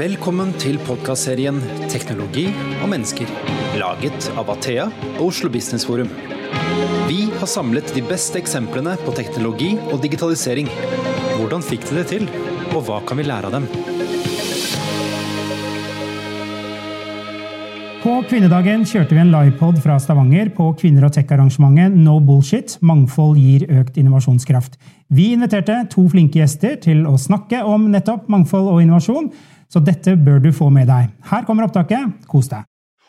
Velkommen til podkastserien 'Teknologi og mennesker', laget av Athea og Oslo Business Forum. Vi har samlet de beste eksemplene på teknologi og digitalisering. Hvordan fikk de det til, og hva kan vi lære av dem? På kvinnedagen kjørte vi en livepod fra Stavanger på kvinner og tech-arrangementet No Bullshit mangfold gir økt innovasjonskraft. Vi inviterte to flinke gjester til å snakke om nettopp mangfold og innovasjon, så dette bør du få med deg. Her kommer opptaket. Kos deg.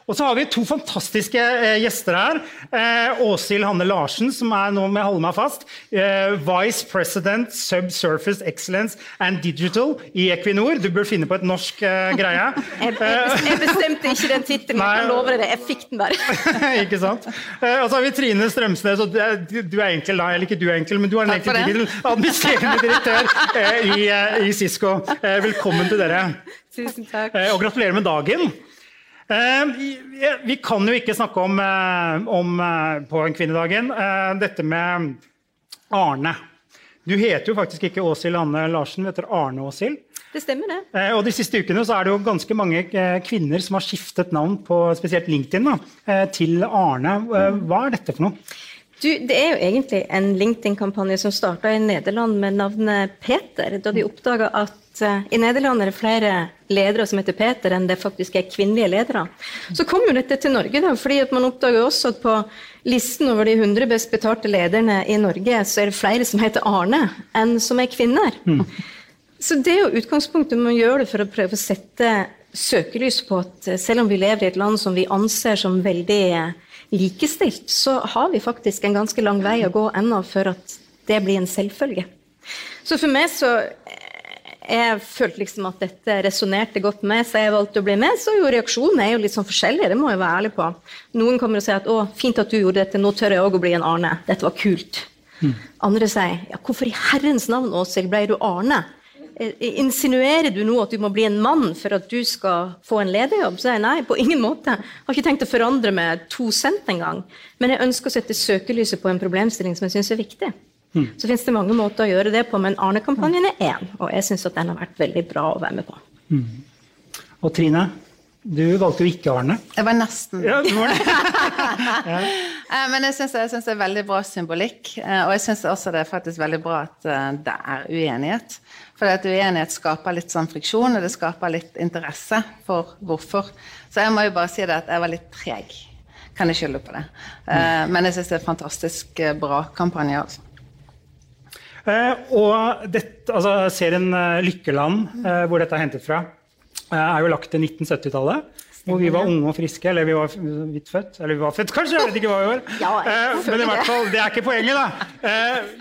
Og så har vi to fantastiske eh, gjester her. Eh, Åshild Hanne Larsen, som er nå med holde meg fast, eh, Vice President Subsurface Excellence and Digital i Equinor. Du bør finne på et norsk eh, greie. Jeg, jeg, jeg, bestemte ikke den tittelen, jeg kan love deg det. Jeg fikk den bare. ikke sant? Eh, og så har vi Trine Strømsnes, og du er, du er enkel da, eller ikke du er enkel, men du er en enkel digital Administrerende direktør eh, i, i Cisco. velkommen til dere. Tusen takk. og gratulerer med dagen. Eh, vi kan jo ikke snakke om, eh, om eh, på en kvinnedagen dette med Arne. Du heter jo faktisk ikke Åshild Anne Larsen, du heter Arne Åshild. Det stemmer, det. Og De siste ukene så er det jo ganske mange kvinner som har skiftet navn på spesielt LinkedIn da, til Arne. Hva er dette for noe? Du, det er jo egentlig en LinkedIn-kampanje som starta i Nederland med navnet Peter, da de oppdaga at uh, i Nederland er det flere ledere som heter Peter, enn det faktisk er kvinnelige ledere. Så kom jo dette til Norge, da, fordi man oppdager også at på listen over de 100 best betalte lederne i Norge, så er det flere som heter Arne, enn som er kvinner. Mm. Så det er jo utgangspunktet man gjør det for å prøve å sette søkelys på at eh, selv om vi lever i et land som vi anser som veldig eh, likestilt, så har vi faktisk en ganske lang vei å gå ennå før at det blir en selvfølge. Så for meg så jeg følte liksom at dette resonnerte godt med, så jeg valgte å bli med. Så jo reaksjonen er jo litt sånn forskjellig, det må jeg være ærlig på. Noen kommer og sier at 'å, fint at du gjorde dette, nå tør jeg òg å bli en Arne'. Dette var kult. Mm. Andre sier 'ja, hvorfor i herrens navn, Åshild, ble du Arne'? Eh, insinuerer du nå at du må bli en mann for at du skal få en lederjobb? Så jeg nei, på ingen måte. Jeg har ikke tenkt å forandre med to cent engang. Men jeg ønsker å sette søkelyset på en problemstilling som jeg syns er viktig. Mm. Så finnes det mange måter å gjøre det på, men Arne-kampanjen er én. Og jeg syns den har vært veldig bra å være med på. Mm. Og Trine, du valgte jo ikke Arne. Jeg var nesten. Ja, du var det. ja. Eh, men jeg syns det er veldig bra symbolikk. Eh, og jeg syns også det er faktisk veldig bra at eh, det er uenighet. For at uenighet skaper litt sånn friksjon, og det skaper litt interesse for hvorfor. Så jeg må jo bare si det at jeg var litt treg. Kan jeg skylde på det. Mm. Men jeg syns det er fantastisk bra kampanje. altså. Eh, og dette, altså, serien Lykkeland, eh, hvor dette er hentet fra, er jo lagt til 1970-tallet. Hvor vi var unge og friske, eller vi var vidt født. Eller vi var født, kanskje, jeg vet ikke hva vi var. Ja, men i hvert fall, det er ikke poenget, da.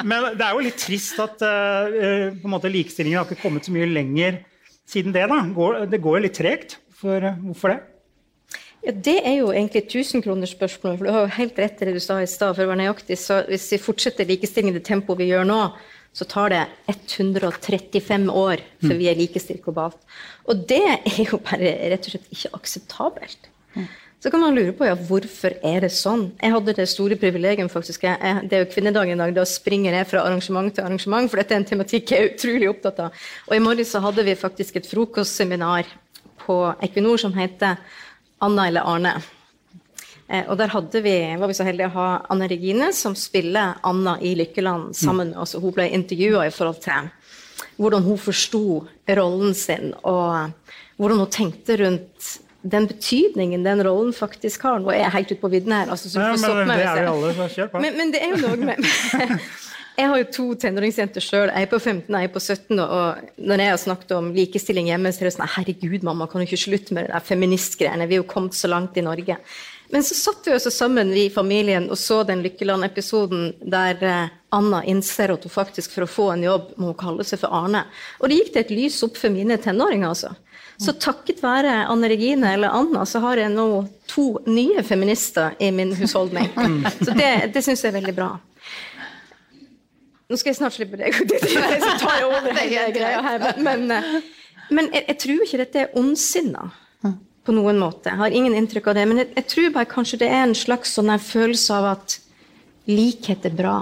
Men det er jo litt trist at på en måte, likestillingen har ikke kommet så mye lenger siden det. da. Det går jo litt tregt. For, hvorfor det? Ja, Det er jo egentlig tusenkronersspørsmålet. For du har jo helt rett i det du sa i stad. for å være nøyaktig, så Hvis vi fortsetter likestillingen i det tempoet vi gjør nå, så tar det 135 år før vi er likestilt globalt. Og det er jo bare rett og slett ikke akseptabelt. Så kan man lure på ja, hvorfor er det sånn. Jeg hadde det store privilegium faktisk, jeg, det er jo kvinnedagen i dag, da springer jeg fra arrangement til arrangement, for dette er en tematikk jeg er utrolig opptatt av. Og i morgen så hadde vi faktisk et frokostseminar på Equinor som heter Anna eller Arne. Eh, og der vi, var vi så heldige å ha Anne Regine, som spiller Anna i Lykkeland sammen. Mm. Altså, hun ble intervjua i forhold til hvordan hun forsto rollen sin, og hvordan hun tenkte rundt den betydningen den rollen faktisk har. Nå er jeg helt ute på vidden her. Altså, ja, men, det er vi alle, så kjør på. Men, men det er jo noe med Jeg har jo to tenåringsjenter sjøl. Jeg er på 15 og jeg er på 17. Og når jeg har snakket om likestilling hjemme, så er det sånn Herregud, mamma, kan du ikke slutte med det der feministgreiene? Vi er jo kommet så langt i Norge. Men så satt vi også sammen, vi i familien, og så den Lykkeland-episoden der eh, Anna innser at hun faktisk for å få en jobb må kalle seg for Arne. Og det gikk det et lys opp for mine tenåringer, altså. Så takket være Anne Regine eller Anna, så har jeg nå to nye feminister i min husholdning. Så det, det syns jeg er veldig bra. Nå skal jeg snart slippe deg, så tar jeg over hele greia her. Men, eh, men jeg, jeg, tror ikke dette er ondsinna på noen måte. Jeg har ingen inntrykk av det. Men jeg, jeg tror bare kanskje det er en slags sånn følelse av at likhet er bra.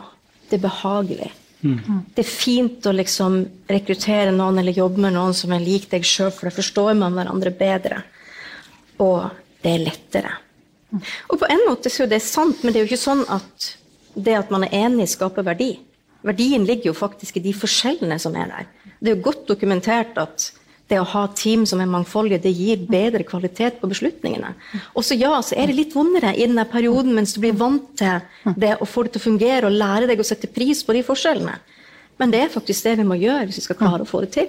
Det er behagelig. Mm. Det er fint å liksom rekruttere noen eller jobbe med noen som er lik deg sjøl, for da forstår man hverandre bedre. Og det er lettere. Og på en måte så er det sant, men det er jo ikke sånn at det at man er enig, skaper verdi. Verdien ligger jo faktisk i de forskjellene som er der. Det er jo godt dokumentert at det å ha team som er mangfoldige, det gir bedre kvalitet på beslutningene. Og så ja, så er det litt vondere i denne perioden mens du blir vant til det å få det til å fungere og lære deg å sette pris på de forskjellene. Men det er faktisk det vi må gjøre hvis vi skal klare å få det til.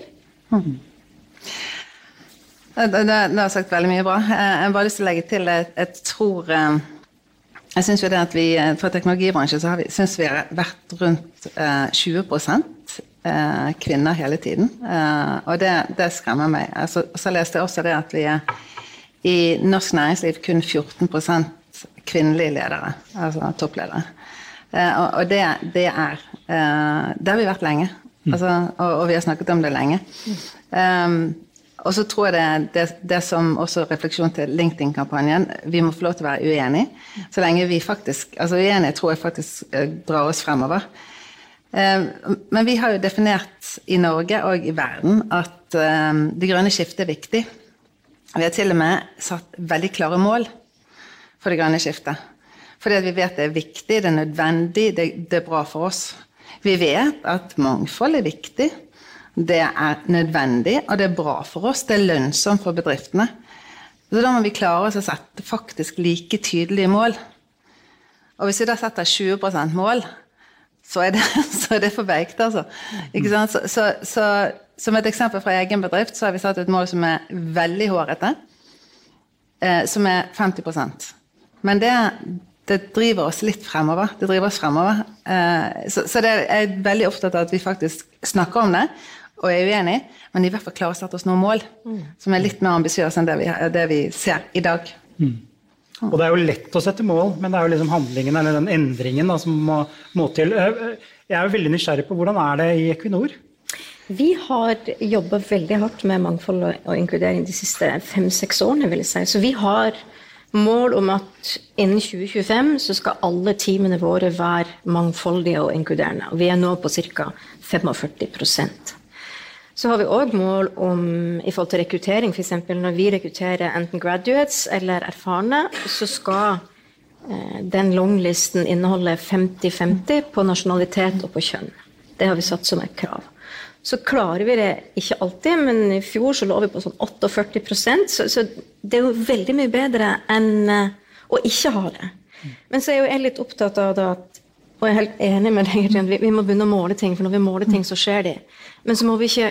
Det, har sagt veldig mye bra. Jeg har bare lyst til å legge til jeg, jeg tror eh, jeg synes jo det at vi, eh, Fra teknologibransjen så har vi, synes vi har vært rundt eh, 20 eh, kvinner hele tiden. Eh, og det, det, skremmer meg. Altså, så leste jeg også det at vi er i norsk næringsliv kun 14 kvinnelige ledere, altså toppledere. Eh, og, og det, det, er eh, Det har vi vært lenge. Mm. Altså, og, og, vi har snakket om det lenge. Um, og så tror jeg det, det, det, som også refleksjon til LinkedIn-kampanjen Vi må få lov til å være uenige. Så lenge vi faktisk Altså uenige tror jeg faktisk eh, drar oss fremover. Eh, men vi har jo definert i Norge og i verden at eh, det grønne skiftet er viktig. Vi har til og med satt veldig klare mål for det grønne skiftet. Fordi vi vet det er viktig, det er nødvendig, det, er bra for oss. Vi vet at mangfold er viktig, det er nødvendig, og det er bra for oss. Det er lønnsomt for bedriftene. Så da må vi klare oss å sette faktisk like tydelige mål. Og hvis vi da setter 20% mål, så er det, så er det for veikt, altså. Så, så, så, som et eksempel fra egen bedrift, så har vi satt et mål som er veldig hårete. Eh, som er 50% Men det, det, driver oss litt fremover. Det driver oss fremover. Eh, så, så det er veldig opptatt av at vi faktisk snakker om det og er uenig, men i hvert fall klarer å sette oss noen mål mm. som er litt mer ambisiøse enn det vi, det vi, ser i dag. Mm. Og det er jo lett å sette mål, men det er jo liksom handlingen eller den endringen da, som må, må, til. Jeg er jo veldig nysgjerrig på hvordan er det i Equinor? Vi har jobba veldig hardt med mangfold og inkludering de siste fem-seks årene. vil jeg si. Så vi har mål om at innen 2025 så skal alle teamene våre være mangfoldige og inkluderende. Og vi er nå på ca. 45 så har vi òg mål om i forhold til rekruttering, f.eks. når vi rekrutterer enten graduates eller erfarne, så skal eh, den longlisten inneholde 50-50 på nasjonalitet og på kjønn. Det har vi satt som et krav. Så klarer vi det ikke alltid, men i fjor så lå vi på sånn 48 så, så det er jo veldig mye bedre enn eh, å ikke ha det. Men så er jo jeg litt opptatt av at og jeg er helt enig med deg, vi, vi må begynne å måle ting, for når vi måler ting, så skjer de. Men så må vi ikke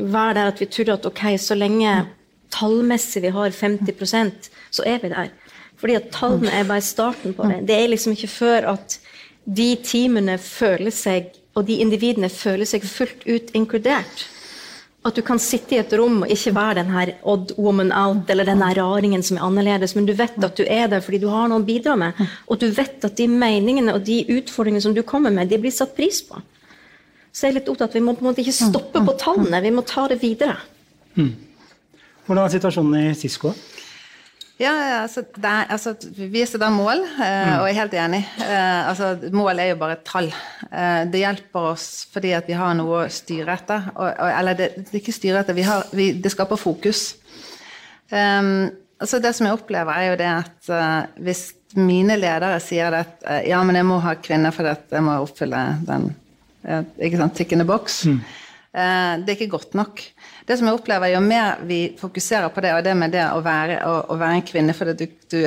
være der at vi tror at ok, så lenge tallmessig vi har 50% så er vi der. Fordi at tallene er bare starten på det. Det er liksom ikke før at de teamene føler seg, og de individene føler seg fullt ut inkludert. At du kan sitte i et rom og ikke være den her odd woman out eller den her raringen som er annerledes, men du vet at du er der fordi du har noe å bidra med. Og du vet at de meningene og de utfordringene som du kommer med, de blir satt pris på. Så jeg er litt opptatt Vi må på en måte ikke stoppe på tallene, vi må ta det videre. Mm. Hvordan er situasjonen i Cisco? Ja, altså, er, altså, Vi setter mål, eh, og jeg er helt enig. Eh, altså, mål er jo bare et tall. Eh, det hjelper oss fordi at vi har noe å styre etter. Og, og, eller det, det, er ikke styre etter, vi har, vi, det skaper fokus. Um, altså det som jeg opplever, er jo det at uh, hvis mine ledere sier at uh, ja, men jeg må ha kvinner fordi jeg må oppfylle den ikke sant, tick in the box. Mm. Eh, det er ikke godt nok. Det som jeg opplever, Jo mer vi fokuserer på det, og det med det å være, å, å være en kvinne fordi du, du,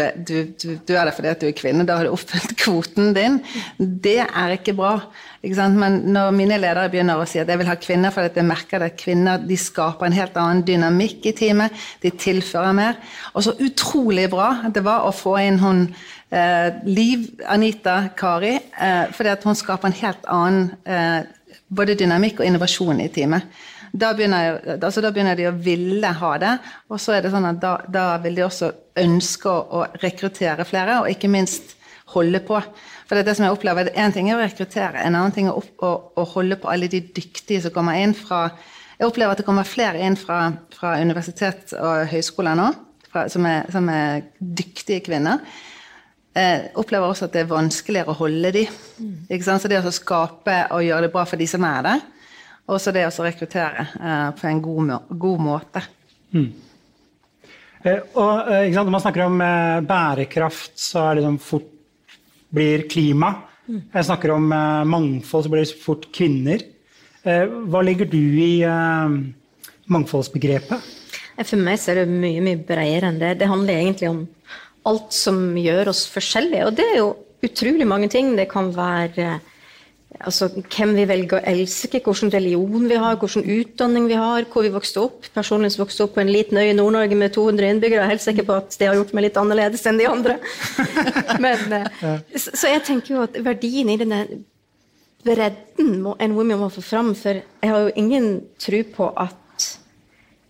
du, du, er det fordi at du er kvinne, da har du oppfylt kvoten din, det er ikke bra. Ikke Men når mine ledere begynner å si at jeg vil ha kvinner fordi jeg merker at kvinner de skaper en helt annen dynamikk i teamet, de tilfører mer. Og så utrolig bra det var å få inn hun eh, Liv Anita Kari, eh, fordi hun skaper en helt annen eh, både dynamikk og innovasjon i teamet. Da begynner, altså da begynner, de å ville ha det, og så er det sånn at da, da vil de også ønske å, å, rekruttere flere, og ikke minst holde på. For det er det som jeg opplever, Én ting er å rekruttere, en annen ting er å, å, å, holde på alle de dyktige som kommer inn fra Jeg opplever at det kommer flere inn fra, fra universitet og høyskoler nå, fra, som, er, som er dyktige kvinner. Eh, opplever også at det er vanskeligere å holde de. Ikke sant? Så det å skape og gjøre det bra for de som er der, og så det å rekruttere eh, på en god, må god måte. Mm. Eh, og eh, Når man snakker om eh, bærekraft, så er det liksom fort blir klima. Mm. Jeg snakker om mangfold, så blir det fort kvinner. hva legger du i mangfoldsbegrepet? For meg så er det mye mye bredere enn det. Det handler egentlig om alt som gjør oss forskjellige. Og det er jo utrolig mange ting. Det kan være altså, hvem vi velger å elske, hvilken religion vi har, hvilken utdanning vi har, hvor vi vokste opp. Personlig som vokste opp på en liten øy i Nord-Norge med 200 innbyggere. Jeg er helt sikker på at det har gjort meg litt annerledes enn de andre. Men. Så jeg tenker jo at verdien i denne bredden må, en woman må få fram, for jeg har jo ingen tro på at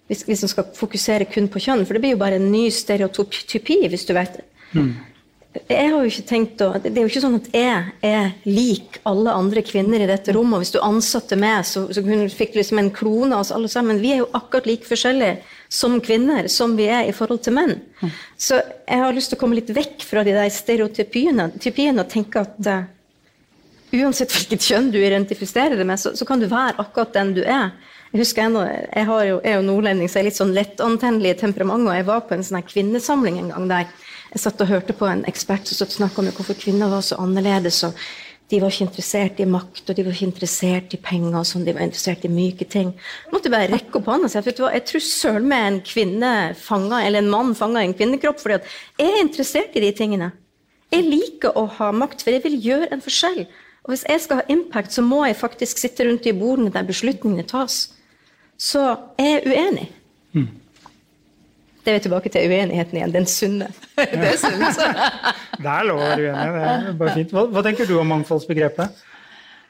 hvis, hvis man skal fokusere kun på kjønn, for det blir jo bare en ny stereotypi, hvis du vet. Mm jeg har jo ikke tenkt å, Det er jo ikke sånn at jeg er lik alle andre kvinner i dette rommet. og Hvis du ansatte meg, så, så fikk du liksom en klone av oss alle sammen. Vi er jo akkurat like forskjellige som kvinner som vi er i forhold til menn. Så jeg har lyst til å komme litt vekk fra de der stereotypiene og tenke at uh, uansett hvilket kjønn du identifiserer deg med, så, så, kan du være akkurat den du er. Jeg husker ennå, jeg, jo, jeg er jo nordlending, så jeg er litt sånn lettantennelig temperament, og jeg var på en sånn kvinnesamling en gang der jeg satt og hørte på en ekspert som snakka om hvorfor kvinner var så annerledes. og De var ikke interessert i makt og de var ikke interessert i penger. og sånn, De var interessert i myke ting. Jeg måtte bare rekke opp hånda og si at jeg tror søren meg en kvinne fanga, eller en mann fanga i en kvinnekropp. fordi jeg er interessert i de tingene. Jeg liker å ha makt, for jeg vil gjøre en forskjell. Og hvis jeg skal ha impact, så må jeg faktisk sitte rundt i bordene der beslutningene tas. Så er jeg uenig. Mm. Det er vi tilbake til uenigheten igjen. Den sunne. det sunne. det er lov å være uenig. Det er bare fint. Hva, hva tenker du om mangfoldsbegrepet?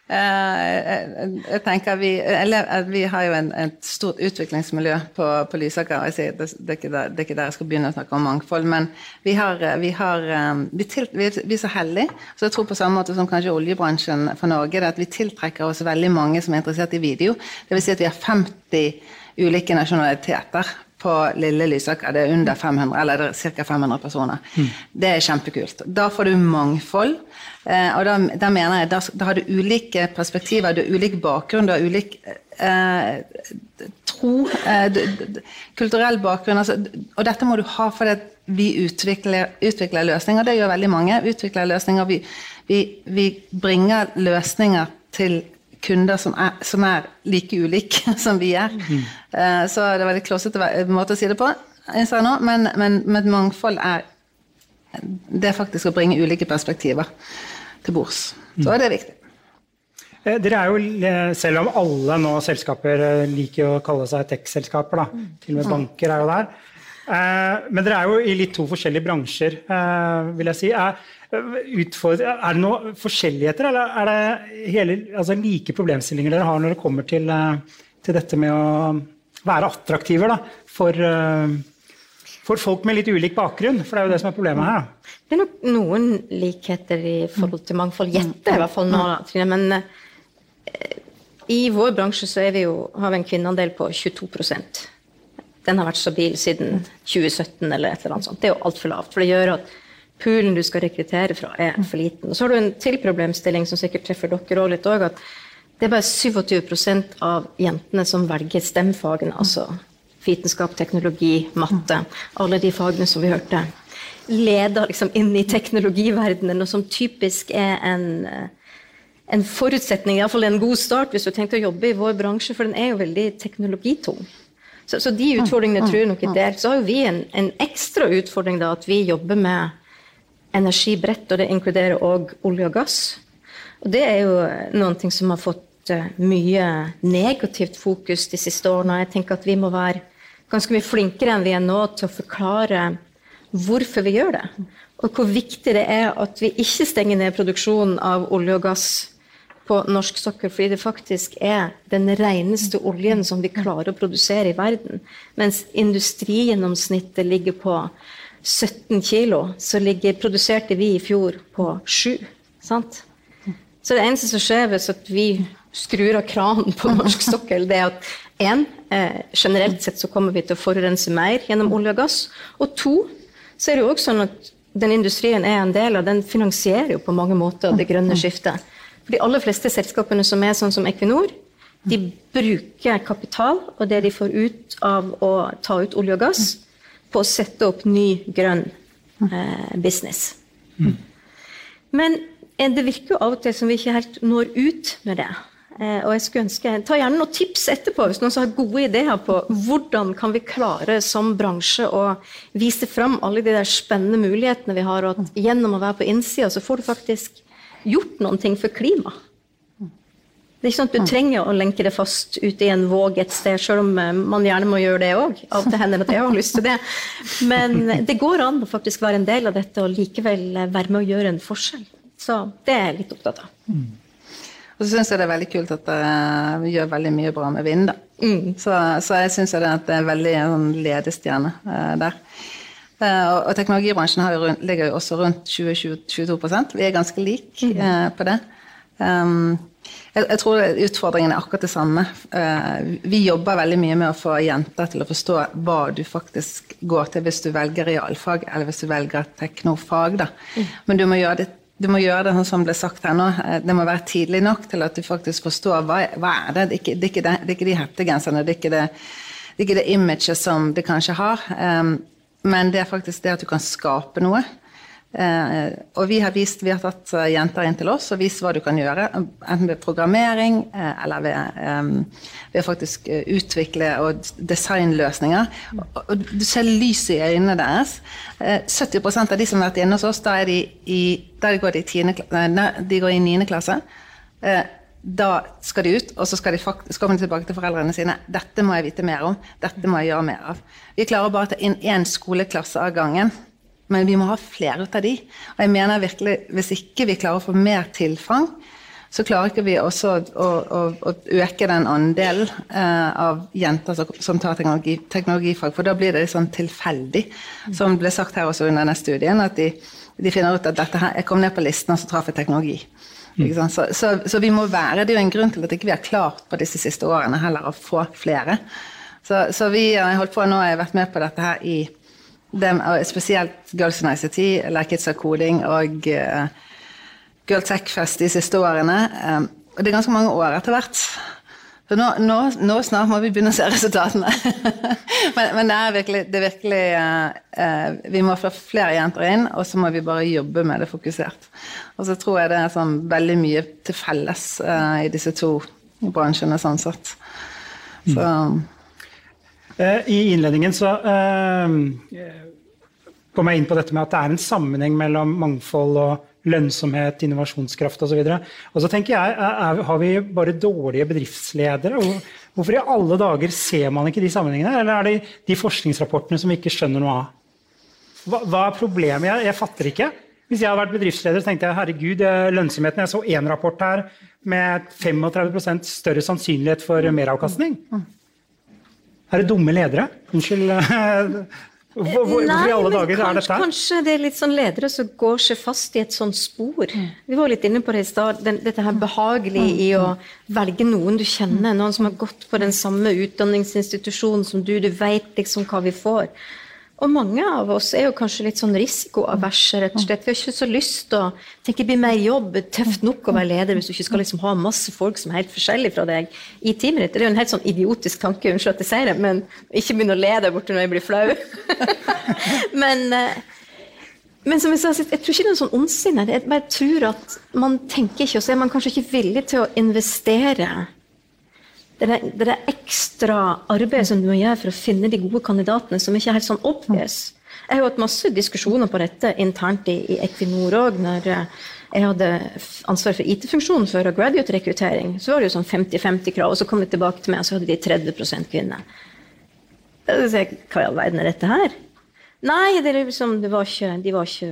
Uh, jeg tenker vi, eller, vi har jo en, et stort utviklingsmiljø på, på Lysaker. Sier, det, det, er ikke der, det er ikke der jeg skal begynne å snakke om mangfold, men vi, har, vi, har, vi, til, vi, er så heldige, så jeg tror på samme måte som kanskje oljebransjen for Norge, det at vi tiltrekker oss veldig mange som er interessert i video. Dvs. Si at vi har 50 ulike nasjonaliteter på lille Lysaker. Det er under 500, eller det er ca. 500 personer. Mm. Det er kjempekult. Da får du mangfold. Eh, og da, da, mener jeg, da, da, har du ulike perspektiver, du har ulik bakgrunn, du har ulik eh, tro, eh, du, kulturell bakgrunn. Altså, og dette må du ha fordi vi utvikler, utvikler, løsninger. Det gjør veldig mange. utvikler løsninger. Vi, vi, vi bringer løsninger til kunder som er, som er like ulike som vi er. Mm. Uh, så det var litt klossete måte å si det på, nå, men, men, men mangfold er det er faktisk å bringe ulike perspektiver til bords. Så er det er viktig. Eh, dere er jo, eh, Selv om alle nå selskaper liker å kalle seg tech-selskaper, mm. til og med banker er jo der, men dere er jo i litt to forskjellige bransjer, vil jeg si. Er det noen forskjelligheter, eller er det hele, altså like problemstillinger dere har når det kommer til, eh, til dette med å være attraktive da, for, eh, for, folk med litt ulik bakgrunn? For det er jo det som er problemet her. Da. Det er nok noen likheter i forhold til mangfold. Gjette i hvert fall nå, Trine. Men eh, i vår bransje så vi jo, har vi en kvinneandel på 22 Den har vært stabil siden 2017 eller et eller annet sånt. Det er jo altfor lavt. For det gjør at poolen du skal rekruttere fra, er for liten. Og så har du en til problemstilling som sikkert treffer dere òg litt òg, at det er bare 27% av jentene som velger STEM-fagene, altså vitenskap, teknologi, matte, alle de fagene som vi hørte, leder liksom inn i teknologiverdenen, og som typisk er en, en forutsetning, iallfall en god start, hvis du har å jobbe i vår bransje, for den er jo veldig teknologitung. Så, så de utfordringene tror jeg nok er delt. Så har jo vi en, en ekstra utfordring, da, at vi jobber med energi bredt, og det inkluderer òg olje og gass. Og det er jo noen ting som har fått eh, mye negativt fokus de siste årene. Jeg tenker at vi må være ganske mye flinkere enn vi er nå til å forklare hvorfor vi gjør det. Og hvor viktig det er at vi ikke stenger ned produksjonen av olje og gass på norsk sokkel, fordi det faktisk er den reneste oljen som vi klarer å produsere i verden. Mens industrigjennomsnittet ligger på 17 kilo, så ligger, produserte vi i fjor på 7. Sant? Så det eneste som skjer hvis vi skrur av kranen på norsk sokkel, det er at én, eh, generelt sett så kommer vi til å forurense mer gjennom olje og gass. Og to, så er det jo også sånn at den industrien er en del av, den finansierer jo på mange måter det grønne skiftet. For de aller fleste selskapene som er sånn som Equinor, de bruker kapital og det de får ut av å ta ut olje og gass, på å sette opp ny, grønn eh, business. Men eh, det virker jo av og til som vi ikke helt når ut med det. Eh, og jeg skulle ønske, Ta gjerne noen tips etterpå hvis noen har gode ideer på hvordan kan vi klare som bransje å vise fram alle de der spennende mulighetene vi har, og at gjennom å være på innsida så får du faktisk gjort noen ting for klimaet. Det er ikke sånn at Du trenger å lenke det fast ut i en våg et sted, selv om eh, man gjerne må gjøre det òg. Av og til hender at jeg har lyst til det. Men det går an å faktisk være en del av dette og likevel eh, være med å gjøre en forskjell. Så det er jeg litt opptatt av. Mm. Og så syns jeg det er veldig kult at uh, vi gjør veldig mye bra med vind. Mm. Så, så, jeg syns det, det er veldig en ledestjerne uh, der. Uh, og, og, teknologibransjen jo ligger jo også rundt 20-22% Vi er ganske like mm. på det. Um, jeg, jeg, tror utfordringen er akkurat det samme. Uh, vi jobber veldig mye med å få jenter til å forstå hva du faktisk går til hvis du velger realfag, eller hvis du velger teknofag. Mm. Men du må gjøre det du må gjøre det sånn som ble sagt her nå. Eh, det må være tidlig nok til at du faktisk forstår hva, hva er det. Det er ikke, det er ikke, det, det er ikke de hettegenserne, det er ikke det, det, er ikke det imaget som det kanskje har. Um, men det er faktisk det at du kan skape noe. Eh, og vi har, vist, vi har tatt eh, jenter inn til oss og vist hva du kan gjøre. Enten ved programmering eh, eller ved, eh, ved faktisk eh, utvikle og designløsninger. Og, og, du ser lyset i øynene deres. Eh, 70% av de som har vært inne hos oss, da, de i, da går de, tiende, nei, de går i 9. klasse. Da skal de ut, og så skal de komme tilbake til foreldrene sine. 'Dette må jeg vite mer om. Dette må jeg gjøre mer av.' Vi klarer bare å ta inn én skoleklasse av gangen. Men vi må ha flere av de. Og jeg mener virkelig, hvis ikke vi klarer å få mer tilfang, så klarer ikke vi også å, å, å øke den andelen eh, av jenter som, som tar teknologi, teknologifag, for da blir det sånn tilfeldig. Som ble sagt her også under denne studien, at de, de finner ut at dette her, jeg kom ned på listen, og så traff jeg teknologi. Mm. Så, så, så, vi må være, Det er jo en grunn til at ikke vi har klart på disse siste årene heller å få flere. Så, så vi har holdt på nå, jeg har vært med på dette her i dem, spesielt Girls in ICT, Like It's a Coding og uh, Girl Tech Fest de siste årene. Um, og det er ganske mange år etter hvert. Så nå, nå, nå, snart må vi begynne å se resultatene. men, men, det er virkelig, det er virkelig uh, uh, Vi må få flere jenter inn, og så må vi bare jobbe med det fokusert. Og så tror jeg det er sånn veldig mye til felles uh, i disse to bransjene, sånn sett. Så mm. I innledningen så kom jeg inn på dette med at det er en sammenheng mellom mangfold og lønnsomhet, innovasjonskraft osv. Og, og så tenker jeg, er, har vi bare dårlige bedriftsledere? Hvorfor i alle dager ser man ikke de sammenhengene? Eller er det de forskningsrapportene som vi ikke skjønner noe av? Hva, hva er problemet? Jeg, jeg, fatter ikke. Hvis jeg hadde vært bedriftsleder, så tenkte jeg herregud, lønnsomheten Jeg så én rapport her med 35% større sannsynlighet for meravkastning. Er det dumme ledere? Unnskyld. Hvor, hvor, Nei, i alle dager kanskje, er dette? Kanskje det er litt sånn ledere som går seg fast i et sånt spor. Mm. Vi var litt inne på det i stad. Dette her behagelig mm. i å velge noen du kjenner. Noen som har gått på den samme utdanningsinstitusjonen som du. Du veit liksom hva vi får. Og mange av oss er jo kanskje litt sånn risikoaverse, rett og slett. Vi har ikke så lyst til å tenke det blir mer jobb, tøft nok å være leder hvis du ikke skal liksom ha masse folk som er helt forskjellige fra deg i teamet ditt. Det er jo en helt sånn idiotisk tanke, unnskyld at jeg sier det, men ikke begynn å le der borte når jeg blir flau. men, eh, men som jeg sa, jeg tror ikke det er noe sånn ondsinne. Jeg bare tror at man tenker ikke, og så er man kanskje ikke villig til å investere det er det ekstra arbeid som du må gjøre for å finne de gode kandidatene, som ikke er helt sånn obvious. Jeg har hatt masse diskusjoner på dette internt i, i Equinor òg. Når jeg hadde ansvar for IT-funksjonen for graduate-rekruttering, så var det jo sånn 50-50 krav, og så kom de tilbake til meg, og så hadde de 30 kvinner. Hva i all verden er dette her? Nei, det, liksom, det var ikke, de var ikke,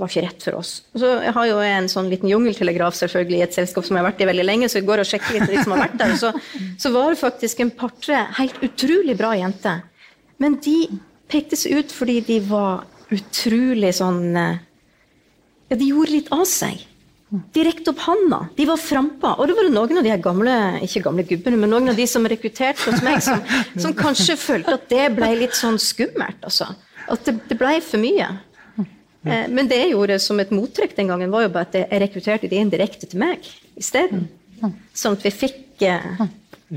var ikke, rett for oss. Og så jeg har jo en sånn liten jungeltelegraf selvfølgelig i et selskap som jeg har vært i veldig lenge, så jeg går og sjekker litt de som har vært der. Så, så var det faktisk en par-tre helt utrolig bra jenter. Men de pekte seg ut fordi de var utrolig sånn eh, Ja, de gjorde litt av seg. De opp handa. De var frampå. Og det var noen av de gamle ikke gamle gubbene, men noen av de som rekrutterte hos meg, som, som kanskje følte at det ble litt sånn skummelt. altså. At det, det blei for mye. Eh, men det jeg gjorde som et mottrykk den gangen, var jo bare at jeg rekrutterte de inn direkte til meg isteden. Sånn at vi fikk eh,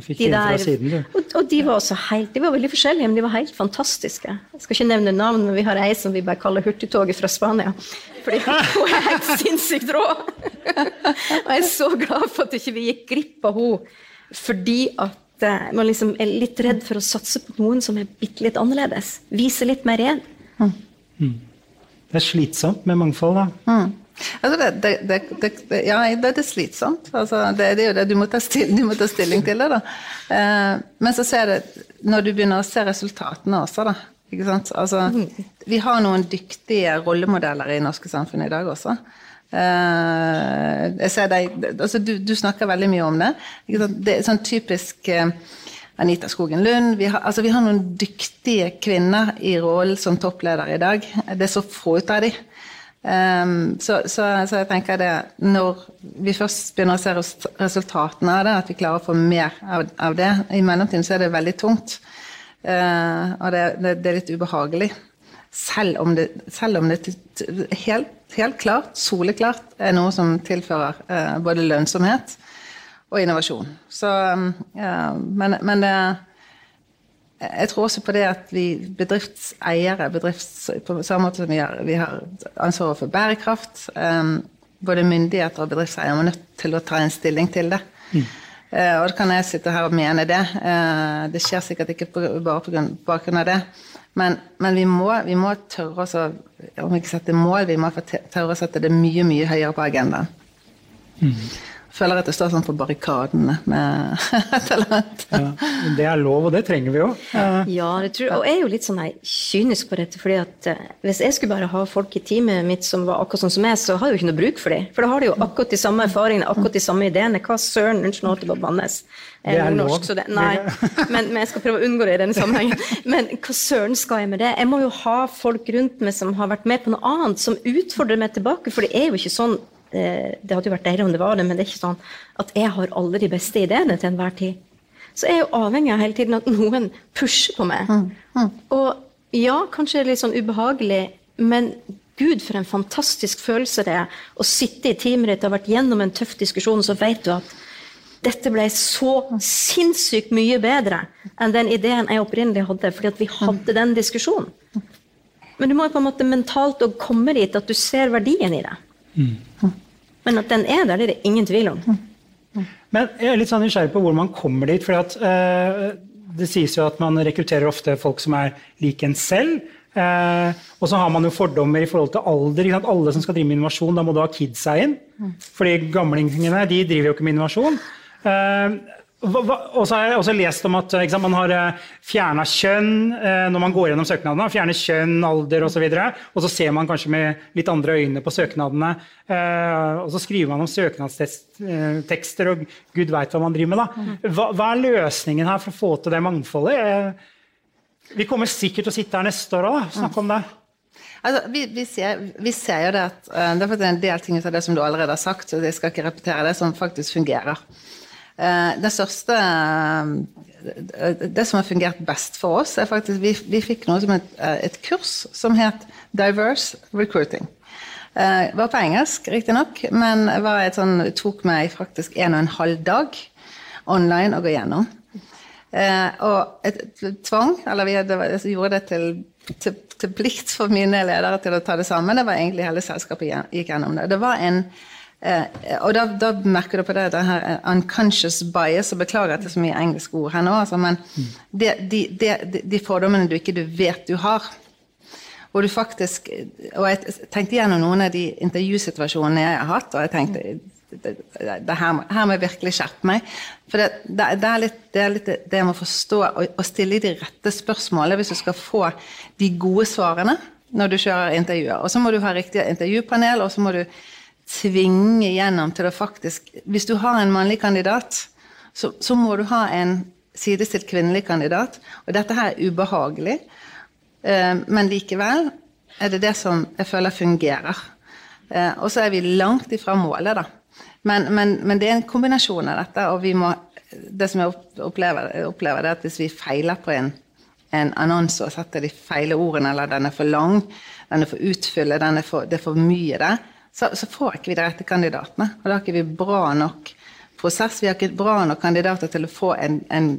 fikk de der siden, og, og de var også helt De var veldig forskjellige, men de var helt fantastiske. Jeg skal ikke nevne navn, men vi har ei som vi bare kaller Hurtigtoget fra Spania. Fordi hun er helt sinnssykt rå! og jeg er så glad for at ikke vi gikk glipp av henne fordi at man liksom er litt redd for å satse på noen som er bitte litt annerledes. Vise litt mer igjen. Det er slitsomt med mangfold, da. Mm. Altså det, det, det, det, ja, det er slitsomt. Altså det, det er jo det, du må, ta stilling, du må ta stilling til det. da. Eh, men så ser det, når du begynner å se resultatene også, da. Ikke sant? Altså, vi har noen dyktige rollemodeller i norske samfunn i dag også. Eh, deg, altså du, du snakker veldig mye om det. Det er sånn typisk eh, Anita Skogen Lund. Vi har, altså vi har noen dyktige kvinner i rollen som toppleder i dag. Det er så få ut av de. Um, så, så, så, jeg tenker det når vi først begynner å se resultatene av det, at vi klarer å få mer av, av det I mellomtiden så er det veldig tungt. Uh, og det, det, det er litt ubehagelig. Selv om det, selv om det helt, helt klart, soleklart, er noe som tilfører uh, både lønnsomhet og innovasjon. Så, um, ja, men, men det jeg tror også på det at vi bedriftseiere, bedrifts, på samme måte som vi har, vi har ansvaret for bærekraft, um, både myndigheter og bedriftseiere må nødt til å ta en stilling til det. Eh, og da kan jeg sitte her og mene det. Eh, det skjer sikkert ikke på, bare på bakgrunn av det. Men, men vi, må, vi må tørre oss å Om ikke sette mål, vi må tørre å sette det mye, mye høyere på agendaen. Føler at jeg står sånn på barrikadene med et eller annet. Ja, men det er lov, og det trenger vi jo. Eh, Ja, det tror jeg. Og jeg er jo litt sånn nei, kynisk på dette. fordi at eh, Hvis jeg skulle bare ha folk i teamet mitt som var akkurat sånn som meg, så har jeg jo ikke noe bruk for dem. For da har de jo akkurat de samme erfaringene, akkurat de samme ideene. Hva søren Unnskyld nå at det var bannes. Det er nordnorsk, så det, nei, men, men jeg skal prøve å unngå det i denne sammenhengen. Men hva søren skal jeg med det? Jeg må jo ha folk rundt meg som har vært med på noe annet, som utfordrer meg tilbake. For det er jo ikke sånn eh, Det hadde jo vært deilig om det var det, men det er ikke sånn at jeg har alle de beste ideene til enhver tid. Så jeg er jo avhengig av hele tiden at noen pusher på meg. Og ja, kanskje det er litt sånn ubehagelig, men gud, for en fantastisk følelse det er å sitte i teamet ditt og ha vært gjennom en tøff diskusjon, så vet du at dette ble så sinnssykt mye bedre enn den ideen jeg opprinnelig hadde, fordi at vi hadde den diskusjonen. Men du må jo på en måte mentalt komme dit at du ser verdien i det. Men at den er der, det er det ingen tvil om. Men jeg er litt sånn nysgjerrig på hvor man kommer dit. for eh, Det sies jo at man rekrutterer ofte folk som er lik en selv. Eh, og så har man jo fordommer i forhold til alder. Alle som skal drive med innovasjon, da må du ha kidsa inn. Fordi gamlingene de driver jo ikke med innovasjon. Eh, og så har jeg også lest om at sant, man har eh, fjerna kjønn eh, når man går gjennom søknadene. Fjerner kjønn, alder osv. Og, så og så ser man kanskje med litt andre øyne på søknadene. Eh, og så skriver man om søknadstekster, og gud veit hva man driver med. da. Hva, hva er løsningen her for å få til det mangfoldet? Vi kommer sikkert til å sitte her neste år òg og snakke om det. Altså, vi, vi, ser, vi ser jo det at det er en del ting ut av det som du allerede har sagt, så jeg skal ikke repetere det, som faktisk fungerer. Eh, det største eh, Det som har fungert best for oss, er faktisk Vi, vi fikk noe som et, eh, et kurs som het Diverse Recruiting. Det var på engelsk, riktignok, men var sånn, tok meg faktisk en og en halv dag online å gå gjennom. Og et, et tvang, eller vi hadde, gjorde det til, til, til plikt for mine ledere til å ta det sammen. Det var egentlig hele selskapet gikk gjennom det. Det var en og da, da merker du på det, det her eh, unconscious bias, og beklager at det er så mye engelske ord her nå, altså, men det, de, de, de, de fordommene du ikke du vet du har. Hvor du faktisk Og jeg tenkte gjennom noen av de intervjusituasjonene jeg har hatt, og jeg tenkte det, det, det her, må- her må jeg virkelig skjerpe meg. For det, det, er litt, det er litt det med å forstå og stille de rette spørsmålene hvis du skal få de gode svarene når du kjører intervjuer. Og så må du ha riktig intervjupanel, og så må du tvinge gjennom til å faktisk Hvis du har en mannlig kandidat, så, så må du ha en sidestilt kvinnelig kandidat. Og dette her er ubehagelig. Eh, Men likevel er det det som jeg føler fungerer. Eh, Og så er vi langt ifra målet, da. Men, men, men det er en kombinasjon av dette, og må Det som jeg opplever, jeg opplever er at hvis vi feiler på en en annonse og setter de feile ordene, eller den er for lang, den er for utfylle, den er det er for mye der, så, så får ikke vi de rette kandidatene. Og da har ikke vi bra nok prosess, vi har ikke bra nok kandidater til å få en, en,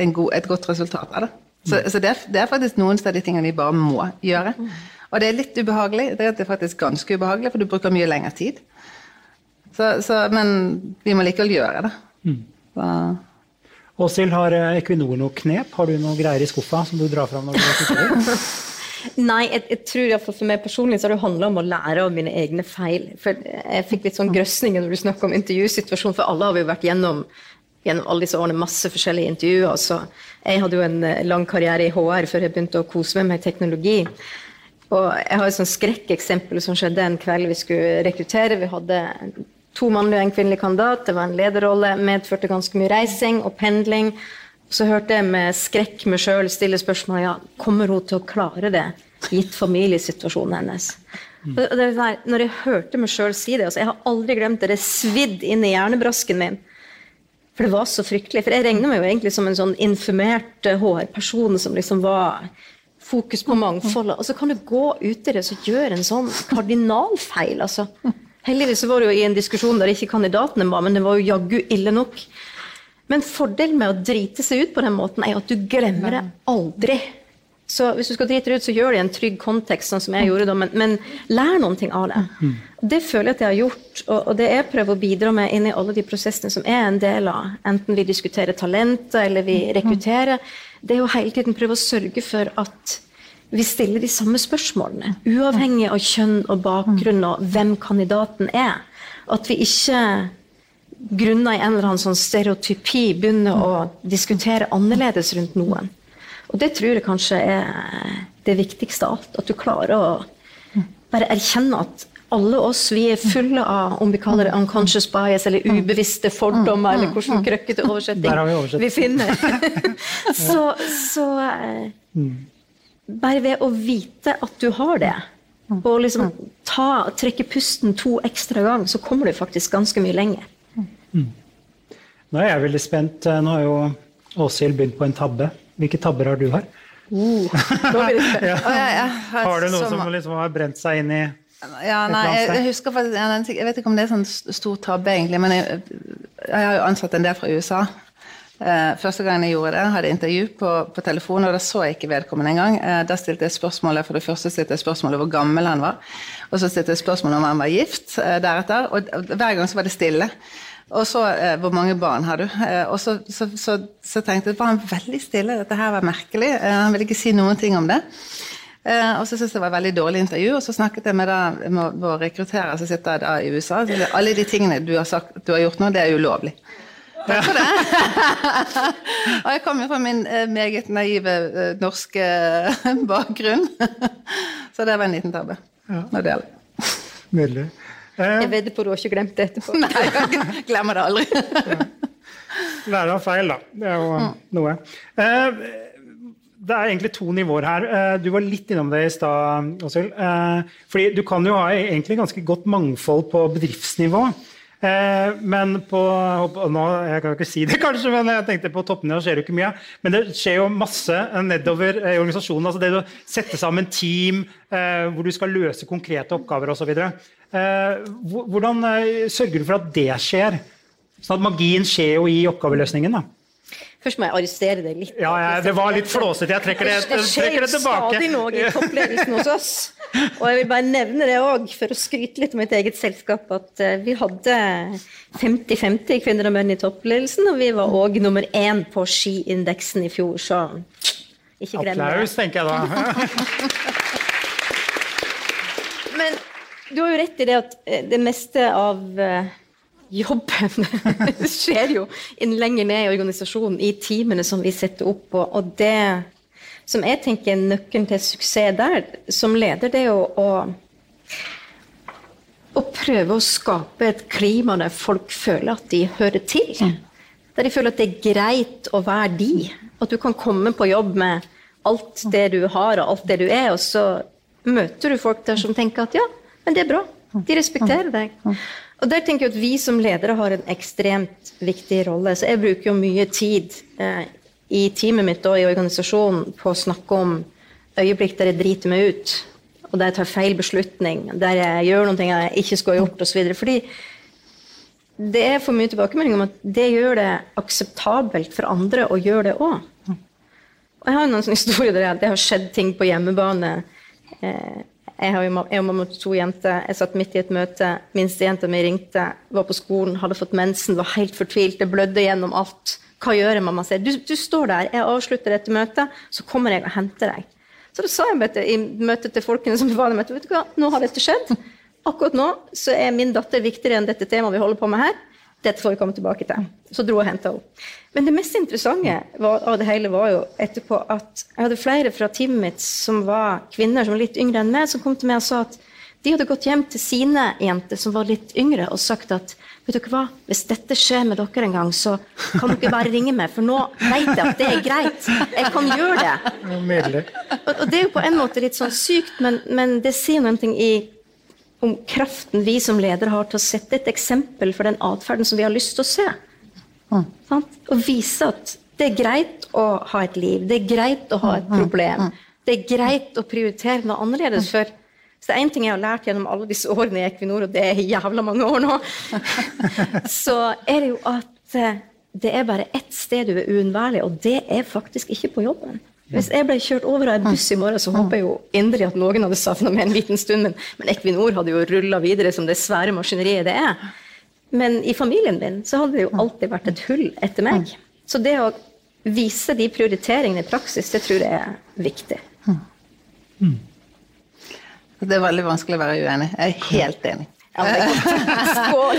en god, et godt resultat av det. Så, så det, er, det, er, faktisk noen av de tingene vi bare må gjøre. Og det er litt ubehagelig. Det er faktisk ganske ubehagelig, for du bruker mye lengre tid. Så, så, men vi må likevel gjøre det. Mm. Åshild, har eh, Equinor noe knep? Har du noe greier i skuffa som du drar fram? når du Nei, jeg, jeg tror iallfall for meg personlig så har det handla om å lære av mine egne feil. For jeg fikk litt sånn grøsninger når du snakker om intervjusituasjonen, for alle har vi jo vært gjennom gjennom alle disse årene masse forskjellige intervjuer. Så jeg hadde jo en eh, lang karriere i HR før jeg begynte å kose meg med teknologi. Og jeg har et sånn skrekkeksempel som skjedde en kveld vi skulle rekruttere. Vi hadde to mannlige og en kvinnelig kandidat. Det var en lederrolle, medførte ganske mye reising og pendling. Så hørte jeg med skrekk meg sjøl stille spørsmålet ja, kommer hun til å klare det, gitt familiesituasjonen hennes. Mm. Og det der, når jeg hørte meg sjøl si det altså Jeg har aldri glemt det. Det svidd inn i hjernebrasken min. For det var så fryktelig. For jeg regner meg jo egentlig som en sånn informert HR-person som liksom var fokus på mangfoldet. Og så kan du gå ut i det og gjøre en sånn kardinalfeil. altså. Heldigvis var det jo i en diskusjon der ikke kandidatene var, men det var jo jaggu ille nok. Men fordelen med å drite seg ut på den måten er at du glemmer det aldri. Så hvis du skal drite deg ut, så gjør det i en trygg kontekst, sånn som jeg gjorde da, men, men lær noen ting av det. Det føler jeg at jeg har gjort, og, og det jeg prøver å bidra med inn i alle de prosessene som er en del av, enten vi diskuterer talenter eller vi rekrutterer, det er jo hele tiden prøve å sørge for at vi stiller de samme spørsmålene, uavhengig av kjønn og bakgrunn og hvem kandidaten er. At vi ikke grunnet i en eller annen sånn stereotypi begynner å diskutere annerledes rundt noen. Og det tror jeg kanskje er det viktigste av alt. At du klarer å bare erkjenne at alle oss vi er fulle av om vi kaller det unconscious bias eller ubevisste fordommer, eller hvordan krøkkete oversetting vi, vi finner. så, så eh, bare ved å vite at du har det, og liksom ta, trekke pusten to ekstra ganger, så kommer du faktisk ganske mye lenger. Mm. Nå er jeg veldig spent. Nå har jo Åshild begynt på en tabbe. Hvilke tabber har du her? Uh, ja. Har du noe som liksom har brent seg inn i ja, nei, jeg, husker faktisk, jeg vet ikke om det er sånn stor tabbe, egentlig, men jeg, jeg har jo ansatt en del fra USA. Eh, første gang jeg gjorde det, hadde jeg intervju på, på telefon, og da så jeg ikke vedkommende engang. Eh, da stilte jeg spørsmålet for det første stilte jeg spørsmålet hvor gammel han var. Og så stilte jeg spørsmålet om han var gift eh, deretter. Og, og hver gang så var det stille. Og så eh, Hvor mange barn har du? Eh, og så, så, så, så, tenkte jeg var han veldig stille, dette her var merkelig. Eh, han ville ikke si noen ting om det. og så syntes jeg det var et veldig dårlig intervju, og så snakket jeg med, da, med vår rekrutterer som sitter da i USA. Så alle de tingene du har, sagt, du har gjort nå, det er ulovlig. Takk for det. og jeg kommer fra min eh, meget naive eh, norske eh, bakgrunn. Så det var en liten tabbe Ja. Nydelig. Jeg vedder på du har ikke glemt det etterpå. Nei, jeg glemmer det aldri. Lære av feil, da. Det er jo mm. noe. Det er egentlig to nivåer her. Du var litt innom det i stad, Åshild. Fordi du kan jo ha egentlig ganske godt mangfold på bedriftsnivå. Eh, men på nå, Jeg kan ikke si det, kanskje, men jeg tenkte på toppnivå skjer jo ikke mye. Men det skjer jo masse nedover i organisasjonen. altså Det å sette sammen team eh, hvor du skal løse konkrete oppgaver osv. Eh, hvordan sørger du for at det skjer? Sånn at magien skjer jo i oppgaveløsningen. da. Først må jeg arrestere deg litt. Ja, ja Det var litt flåsete. Jeg trekker det, jeg trekker det tilbake. Det skjer stadig noe i toppledelsen hos oss. Og jeg vil bare nevne det òg, for å skryte litt om mitt eget selskap, at eh, vi hadde 50-50 kvinner og menn i toppledelsen, og vi var òg nummer én på skiindeksen i fjor, så ikke glem det. Applaus, tenker jeg da. Men du har jo rett i det at eh, det meste av eh, jobben skjer jo lenger ned i organisasjonen, i teamene som vi setter opp. Og, og det som jeg tenker er nøkkelen til suksess der, som leder, det er jo å, å prøve å skape et klima der folk føler at de hører til. Der de føler at det er greit å være de. At du kan komme på jobb med alt det du har og alt det du er, og så møter du folk der som tenker at ja, men det er bra. De respekterer deg. Og der tenker jeg at Vi som ledere har en ekstremt viktig rolle. Så Jeg bruker jo mye tid eh, i teamet mitt og i organisasjonen på å snakke om øyeblikk der jeg driter meg ut, og der jeg tar feil beslutning, der jeg gjør noe jeg ikke skulle ha gjort, osv. Fordi det er for mye tilbakemelding om at det gjør det akseptabelt for andre å gjøre det òg. Og jeg har noen sånne historier der det har skjedd ting på hjemmebane. Eh, jeg, har jo, jeg og mamma to jenter. Jeg satt midt i et møte. Minstejenta mi ringte, var på skolen, hadde fått mensen, var helt fortvilt. Det blødde gjennom alt. Hva gjør jeg, mamma? sier du, du står der, jeg avslutter dette møtet, så kommer jeg og henter deg. Så da sa jeg i møtet til folkene som var der, vet du hva, nå har dette skjedd. Akkurat nå så er min datter viktigere enn dette temaet vi holder på med her. Dette får vi komme tilbake til. Så dro jeg og henta henne. Men det mest interessante var, av det hele var jo etterpå at jeg hadde flere fra teamet mitt som var kvinner som var litt yngre enn meg, som kom til meg og sa at de hadde gått hjem til sine jenter som var litt yngre, og sagt at vet dere hva, hvis dette skjer med dere en gang, så kan dere bare ringe meg, for nå vet jeg at det er greit. Jeg kan gjøre det. Og, og det er jo på en måte litt sånn sykt, men, men det sier noe i om kraften vi som ledere har til å sette et eksempel for den atferden som vi har lyst til å se. Mm. Og vise at det er greit å ha et liv, det er greit å ha et problem. Det er greit å prioritere noe annerledes. for så det er én ting jeg har lært gjennom alle disse årene i Equinor, og det er jævla mange år nå, så er det jo at eh, det er bare ett sted du er uunnværlig, og det er faktisk ikke på jobben. Hvis jeg ble kjørt over av en buss i morgen, så håper jeg jo inderlig at noen hadde savna meg en liten stund, men, men Equinor hadde jo rulla videre som det svære maskineriet det er. Men i familien min så hadde det jo alltid vært et hull etter meg. Så det å vise de prioriteringene i praksis, det tror jeg er viktig. Mm. Det er veldig vanskelig å være uenig. Jeg er helt enig. Ja, skål!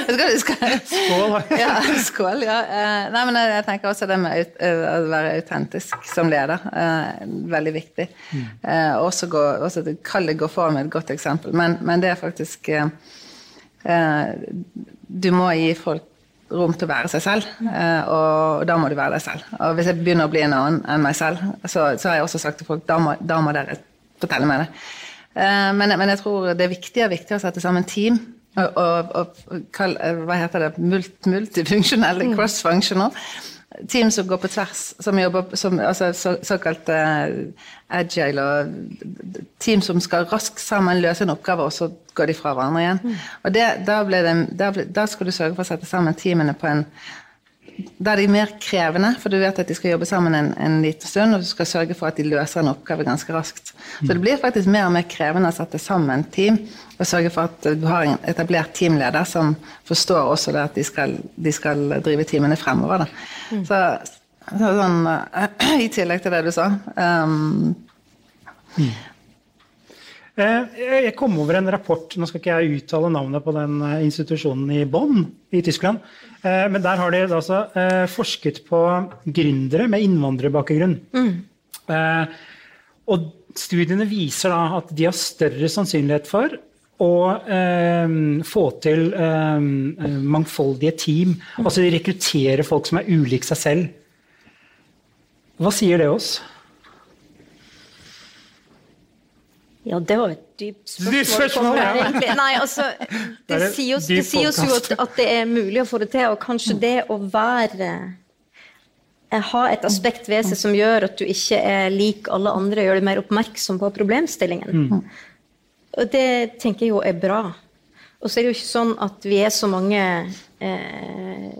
skål. ja, skål, ja. Eh, nei, men jeg tenker også det med eh, å være autentisk som leder. Eh, veldig viktig. Mm. Også, gå, også Kall det gå foran med et godt eksempel, men, men det er faktisk Du må gi folk rom til å være seg selv, og da må du være deg selv. Og hvis jeg begynner å bli en annen enn meg selv, så, så har jeg også sagt til folk da må, da må dere fortelle meg det. Men, men, jeg tror det er viktig, viktig å sette sammen team og, og, og hva heter det, multifunksjonelle, mm. cross-functional. Team som går på tvers, som jobber som altså, så, såkalt uh, agile, og team som skal raskt sammen løse en oppgave, og så går de fra hverandre igjen. Mm. Og det, da, det, da, da, skal du sørge for å sette sammen teamene på en da er de mer krevende, for du vet at de skal jobbe sammen en, en liten stund, og du skal sørge for at de løser en oppgave ganske raskt. Så det blir faktisk mer og mer krevende å sette sammen team og sørge for at du har en etablert teamleder som forstår også det at de skal, de skal drive teamene fremover. Mm. Så, så, sånn, I tillegg til det du sa. Um, mm. Jeg kom over en rapport, nå skal ikke jeg uttale navnet på den eh, institusjonen i Bonn i Tyskland, Eh, men der har de altså eh, forsket på gründere med innvandrerbakgrunn. Mm. Eh, og studiene viser da at de har større sannsynlighet for å eh, få til eh, mangfoldige team. Altså de rekrutterer folk som er ulike seg selv. Hva sier det oss? Ja, det var et dypt spørsmål. spørsmål ja. Nei, altså, det, det sier oss, det sier oss jo at, at, det er mulig å få det til, og kanskje det å være eh, ha et aspekt ved seg som gjør at du ikke er lik alle andre, gjør deg mer oppmerksom på problemstillingen. Mm. Og det tenker jeg jo er bra. Og så er det jo ikke sånn at vi er så mange eh,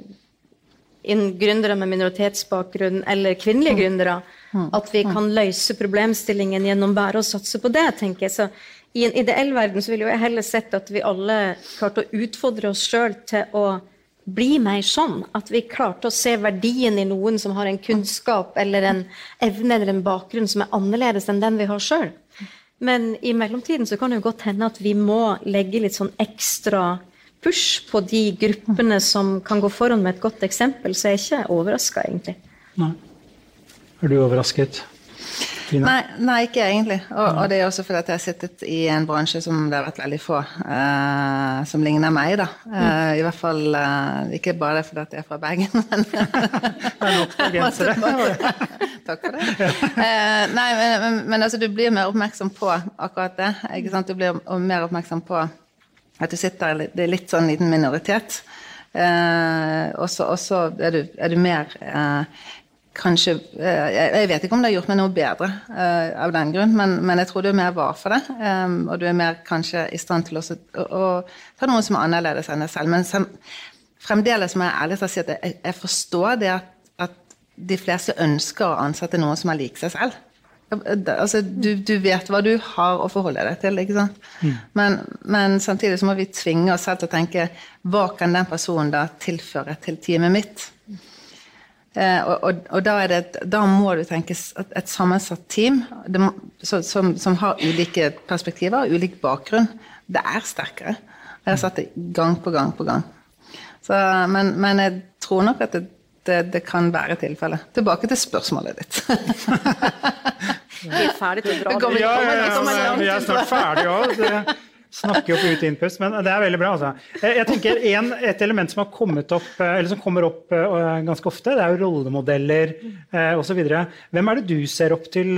gründere med minoritetsbakgrunn eller kvinnelige gründere Mm. At vi kan løse problemstillingen gjennom bare å satse på det, tenker jeg. Så i en ideell verden så ville jeg heller sett at vi alle klarte å utfordre oss sjøl til å bli mer sånn. At vi klarte å se verdien i noen som har en kunnskap eller en evne eller en bakgrunn som er annerledes enn den vi har sjøl. Men i mellomtiden så kan det jo godt hende at vi må legge litt sånn ekstra push på de gruppene som kan gå foran med et godt eksempel, så jeg er ikke overraska, egentlig. Nei. Er du overrasket? Nei, nei, ikke egentlig. Og, og, det er også fordi at jeg har sittet i en bransje som det har vært veldig få uh, som ligner meg, da. Uh, I hvert fall uh, ikke bare fordi at jeg er fra Bergen, men Det er nok bergensere. Takk for det. nei, men, men, men, altså, du blir mer oppmerksom på akkurat det. ikke sant? Du blir mer oppmerksom på at du sitter Det er litt sånn liten minoritet. og så er, er, du mer kanskje eh, Jeg vet ikke om det har gjort meg noe bedre uh, av den grunn, men, men, jeg tror du er mer var for det. Um, og du er mer kanskje i stand til å, å, ta noen som er annerledes enn deg selv. Men sem, fremdeles må jeg ærlig til å si at jeg, jeg forstår det at, at, de fleste ønsker å ansette noen som er lik seg selv. Altså, du, du, vet hva du har å forholde deg til. ikke sant? Mm. Men, men, samtidig så må vi tvinge oss selv til å tenke hva kan den personen da tilføre til teamet mitt? Eh, og, og, og da, det, da, må du tenke et, et sammensatt team må, så, som, som, har ulike perspektiver og ulik bakgrunn. Det er sterkere. Jeg har sett det gang på gang på gang. Så, men, men, jeg tror nok at det, det, det kan være tilfellet. Tilbake til spørsmålet ditt. Vi er ferdig til å dra. Ja, ja, ja, vi er snart ferdige òg snakke opp ut innpust, men det er veldig bra. Altså. Jeg tenker en, Et element som opp, eh, som kommer opp uh, ganske ofte, det er jo rollemodeller osv. Hvem er det du ser opp til,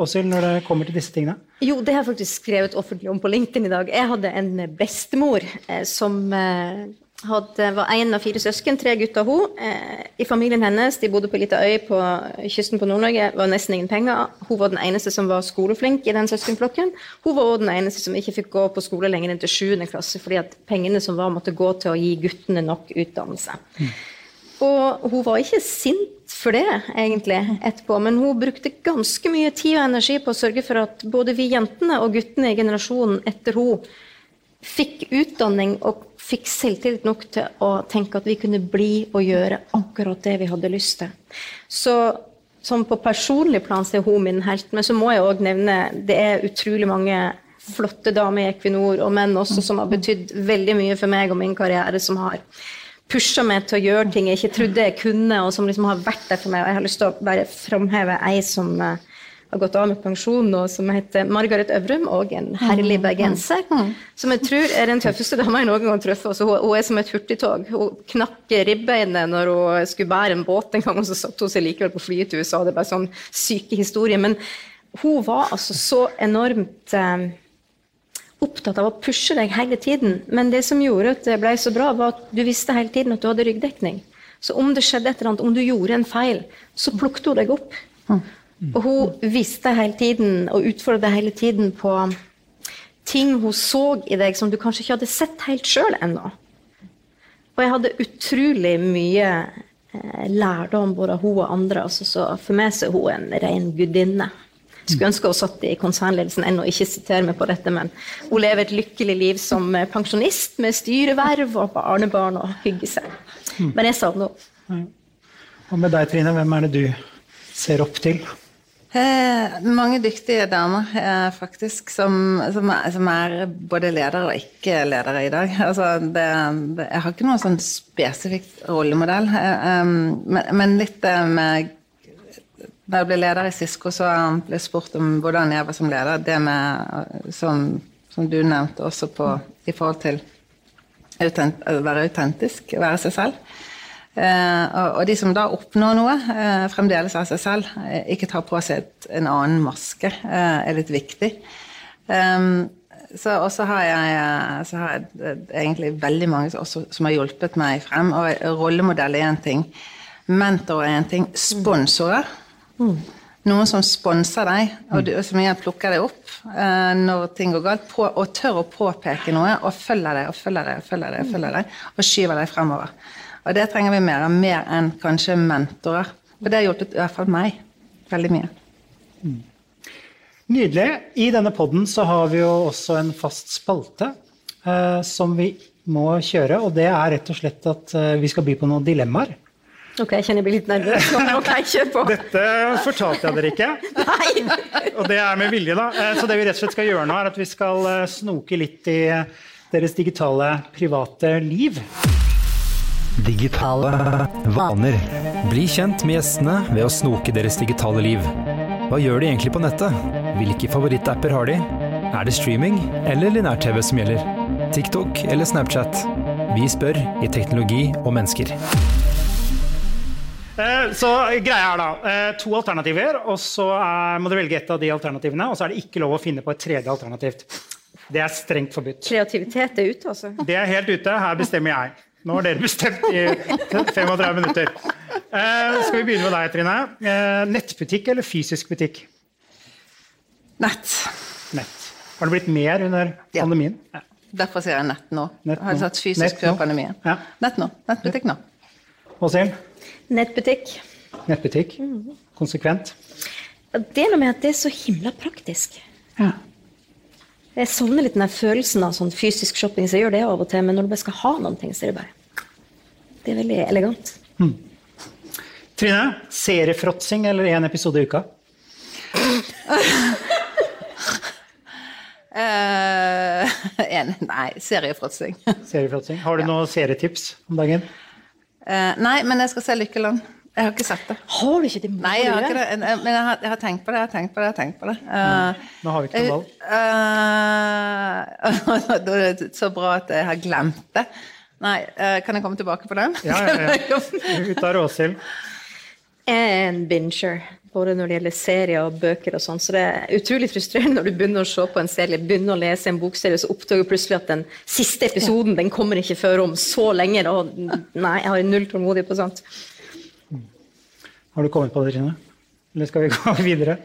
Åshild, når det kommer til disse tingene? Jo, det har jeg faktisk skrevet offentlig om på LinkedIn i dag. Jeg hadde en bestemor eh, som eh, hadde, var en av fire søsken, tre gutter hun. Eh, I familien hennes, de bodde på ei lita øy på kysten på Nord-Norge, var nesten ingen penger. Hun var den eneste som var skoleflink i den søskenflokken. Hun var òg den eneste som ikke fikk gå på skole lenger enn til 7. klasse, fordi at pengene som var, måtte gå til å gi guttene nok utdannelse. Mm. Og hun var ikke sint for det, egentlig, etterpå, men hun brukte ganske mye tid og energi på å sørge for at både vi jentene og guttene i generasjonen etter hun fikk utdanning og fikk selvtillit nok til å tenke at vi kunne bli og gjøre akkurat det vi hadde lyst til. Så som på personlig plan så er hun min helt, men så må jeg òg nevne det er utrolig mange flotte damer i Equinor, og menn også, som har betydd veldig mye for meg og min karriere, som har pusha meg til å gjøre ting jeg ikke trodde jeg kunne, og som liksom har vært der for meg. Og jeg har lyst til å bare framheve ei som uh, har gått av med pensjon nå, som heter Margaret Øvrum, og en herlig mm. bergenser. Mm. Som jeg tror er den tøffeste dama jeg noen gang har truffet. Altså, hun, hun, er som et hurtigtog. Hun knakk ribbeinet når hun skulle bære en båt en gang, og så satte hun seg likevel på flyet til USA. Det er bare sånn syke historier. Men hun var altså så enormt eh, opptatt av å pushe deg hele tiden. Men det som gjorde at det ble så bra, var at du visste hele tiden at du hadde ryggdekning. Så om det skjedde et eller annet, om du gjorde en feil, så plukket hun deg opp. Mm. Og hun visste hele tiden og utfordret hele tiden på ting hun så i deg som du kanskje ikke hadde sett helt sjøl ennå. Og jeg hadde utrolig mye eh, lærdom både av hun og andre. Altså, så for meg så er hun en ren gudinne. Skulle ønske hun satt i konsernledelsen ennå, ikke sitere meg på dette, men hun lever et lykkelig liv som pensjonist med styreverv og barnebarn og hygger seg. Men jeg savner henne. Og med deg, Trine, hvem er det du ser opp til? Eh, mange dyktige damer, eh, faktisk, som, som, er, som, er, både ledere og ikke ledere i dag. Altså, det, det, jeg har ikke noen sånn spesifikk rollemodell. Eh, um, men, men, litt eh, med Da jeg ble leder i Cisco, så ble jeg spurt om hvordan jeg var som leder. Det med, som, som du nevnte også på, i forhold til å være autentisk, være seg selv. Eh, og de som da oppnår noe, eh, fremdeles av seg selv, eh, ikke tar på seg en annen maske, er litt viktig. Så også har jeg, så har jeg egentlig veldig mange også, som har hjulpet meg frem. Og rollemodell er én ting. Mentor er én ting. Sponsorer. Mm. Noen som sponser deg, og, du, som igjen plukker deg opp uh, når ting går galt, på, og tør å påpeke noe, og følger deg og følger deg og følger deg, og, følger deg, og skyver deg fremover. Og det trenger vi mer av, mer enn kanskje mentorer. Og det har hjulpet i hvert fall meg veldig mye. Mm. Nydelig. I denne poden så har vi jo også en fast spalte eh, som vi må kjøre, og det er rett og slett at eh, vi skal by på noen dilemmaer. Ok, jeg kjenner jeg blir litt nervøs. Ok, kjør på. Dette fortalte jeg dere ikke. Nei. Og det er med vilje, da. Eh, så det vi rett og slett skal gjøre nå, er at vi skal eh, snoke litt i deres digitale, private liv. Digitale vaner. Bli kjent med gjestene ved å snoke deres digitale liv. Hva gjør de egentlig på nettet? Hvilke favorittapper har de? Er det streaming eller linær-TV som gjelder? TikTok eller Snapchat? Vi spør i Teknologi og mennesker. Eh, så greia er da eh, to alternativer, og så må du velge et av de alternativene. Og så er det ikke lov å finne på et tredje alternativ. Det er strengt forbudt. Kreativitet er ute, altså? Det er helt ute. Her bestemmer jeg. Nå har dere bestemt i 35 minutter. Uh, skal vi begynne med deg, Trine? Uh, nettbutikk eller fysisk butikk? Nett. Nett. Har det blitt mer under Ja. pandemien? Ja. Derfor sier jeg nett nå. Nett Jeg har nå. satt fysisk Nett nå. før pandemien. Ja. Nett nå. Nettbutikk nå. Åshild? Nettbutikk. Nettbutikk? Konsekvent? Det er noe med at det er så himla praktisk. Ja. Jeg savner litt den følelsen av sånn fysisk shopping, så jeg gjør det av og til, men når du bare skal ha noen ting, så er det bare Det er veldig elegant. Trine, seriefråtsing eller én episode i uka? uh, en, nei, seriefråtsing. Seriefråtsing. Har du noen serietips om dagen? Uh, nei, men jeg skal se Lykkeland. Jeg har ikke sett det. Har du ikke det? Nei, jeg har ikke det. En- en- Men jeg har, jeg har tenkt på det, jeg har tenkt på det. jeg har tenkt på det. Uh, Nå har vi ikke noe valg. Uh, da er det så bra at jeg har glemt det. Nei, uh, kan jeg komme tilbake på den? Ja, ja, ja. Ut av Åshild. Jeg er en binger, både når det gjelder serier og bøker og sånn. Så det er utrolig frustrerende når du begynner å se på en serie, begynner å lese en bokserie, så oppdager du plutselig at den siste episoden den kommer ikke før om så lenge. Og nei, jeg har null tålmodighet på sånt. Har du kommet på det, Trine? Eller skal vi gå videre?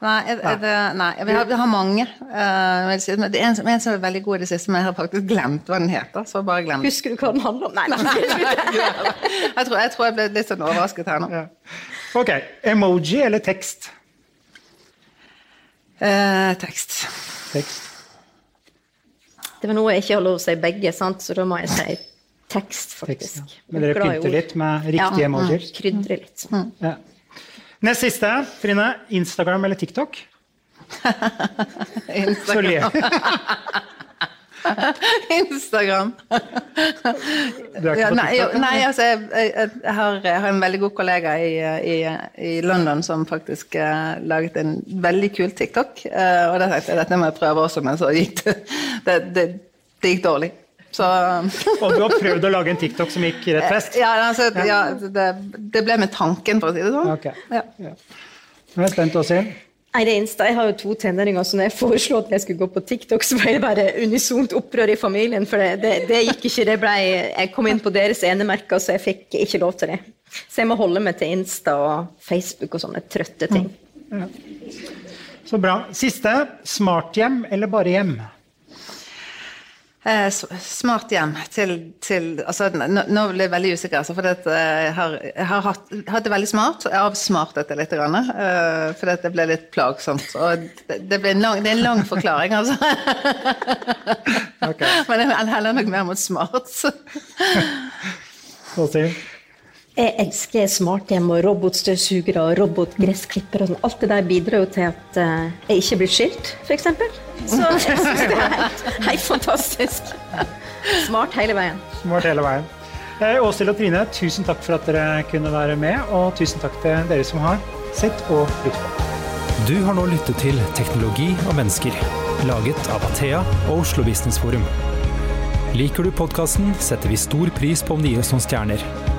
Nei, det, nei vi, har, vi har mange. Uh, si. Men det er en, som- en som er veldig god i det siste, men jeg har faktisk glemt hva den heter. Så bare glemt. Husker du hva den handler om? Nei, nei. Jeg tror, jeg tror jeg ble litt sånn overrasket her nå. Ja. Ok. Emoji eller tekst? Uh, tekst. Tekst. Det var noe jeg ikke har lov å si begge, sant? så da må jeg si tekst, tekst faktisk. ja. Men dere pynter litt med riktige Ja, emojier? Ja, krydrer litt. Ja. Nest siste, Trine. Instagram eller TikTok? Instagram. Instagram. Du er ikke Ja, på nei, jo, nei, altså, jeg, jeg, jeg, har, jeg har en veldig god kollega i, i, i London som faktisk uh, laget en veldig kul TikTok. Uh, og da tenkte jeg dette må jeg prøve også, men så gikk det Det, det, det gikk dårlig. Så Og du har prøvd å lage en TikTok som gikk rett fest? Ja, altså, ja det, det ble med tanken, for å si det sånn. Ok. Ja. Ja. Nå er jeg spent, Åshild. Nei, det Insta. Jeg har jo to tenåringer, så når jeg foreslo at jeg skulle gå på TikTok, så ble det bare unisont opprør i familien. For det, det, det gikk ikke. Det ble, jeg kom inn på deres enemerker, så jeg fikk ikke lov til det. Så jeg må holde meg til Insta og Facebook og sånne trøtte ting. Så bra. Siste. Smarthjem eller bare hjem? Eh, smart hjem til, til altså, nå, nå ble jeg veldig usikker, altså, for det, eh, jeg har, jeg har hatt, hatt det veldig smart. Jeg Jeg avsmartet det litt, grann, eh, for det ble litt plagsomt. Og det, det, lang, det er en lang forklaring, altså. okay. Men jeg heller nok mer mot smart. Åshild? Jeg elsker smarthjem og robotstøvsugere og robotgressklippere. og sånn. Alt det der bidrar jo til at eh, jeg ikke blir skilt, f.eks. Så jeg syns det er helt, helt fantastisk. Smart hele veien. Smart hele veien. Eh, Åshild og Trine, tusen takk for at dere kunne være med, og tusen takk til dere som har sett og lyttet på. Du har nå lyttet til Teknologi og mennesker, laget av Athea og Oslo Business Forum. Liker du podkasten, setter vi stor pris på om du gir oss noen stjerner.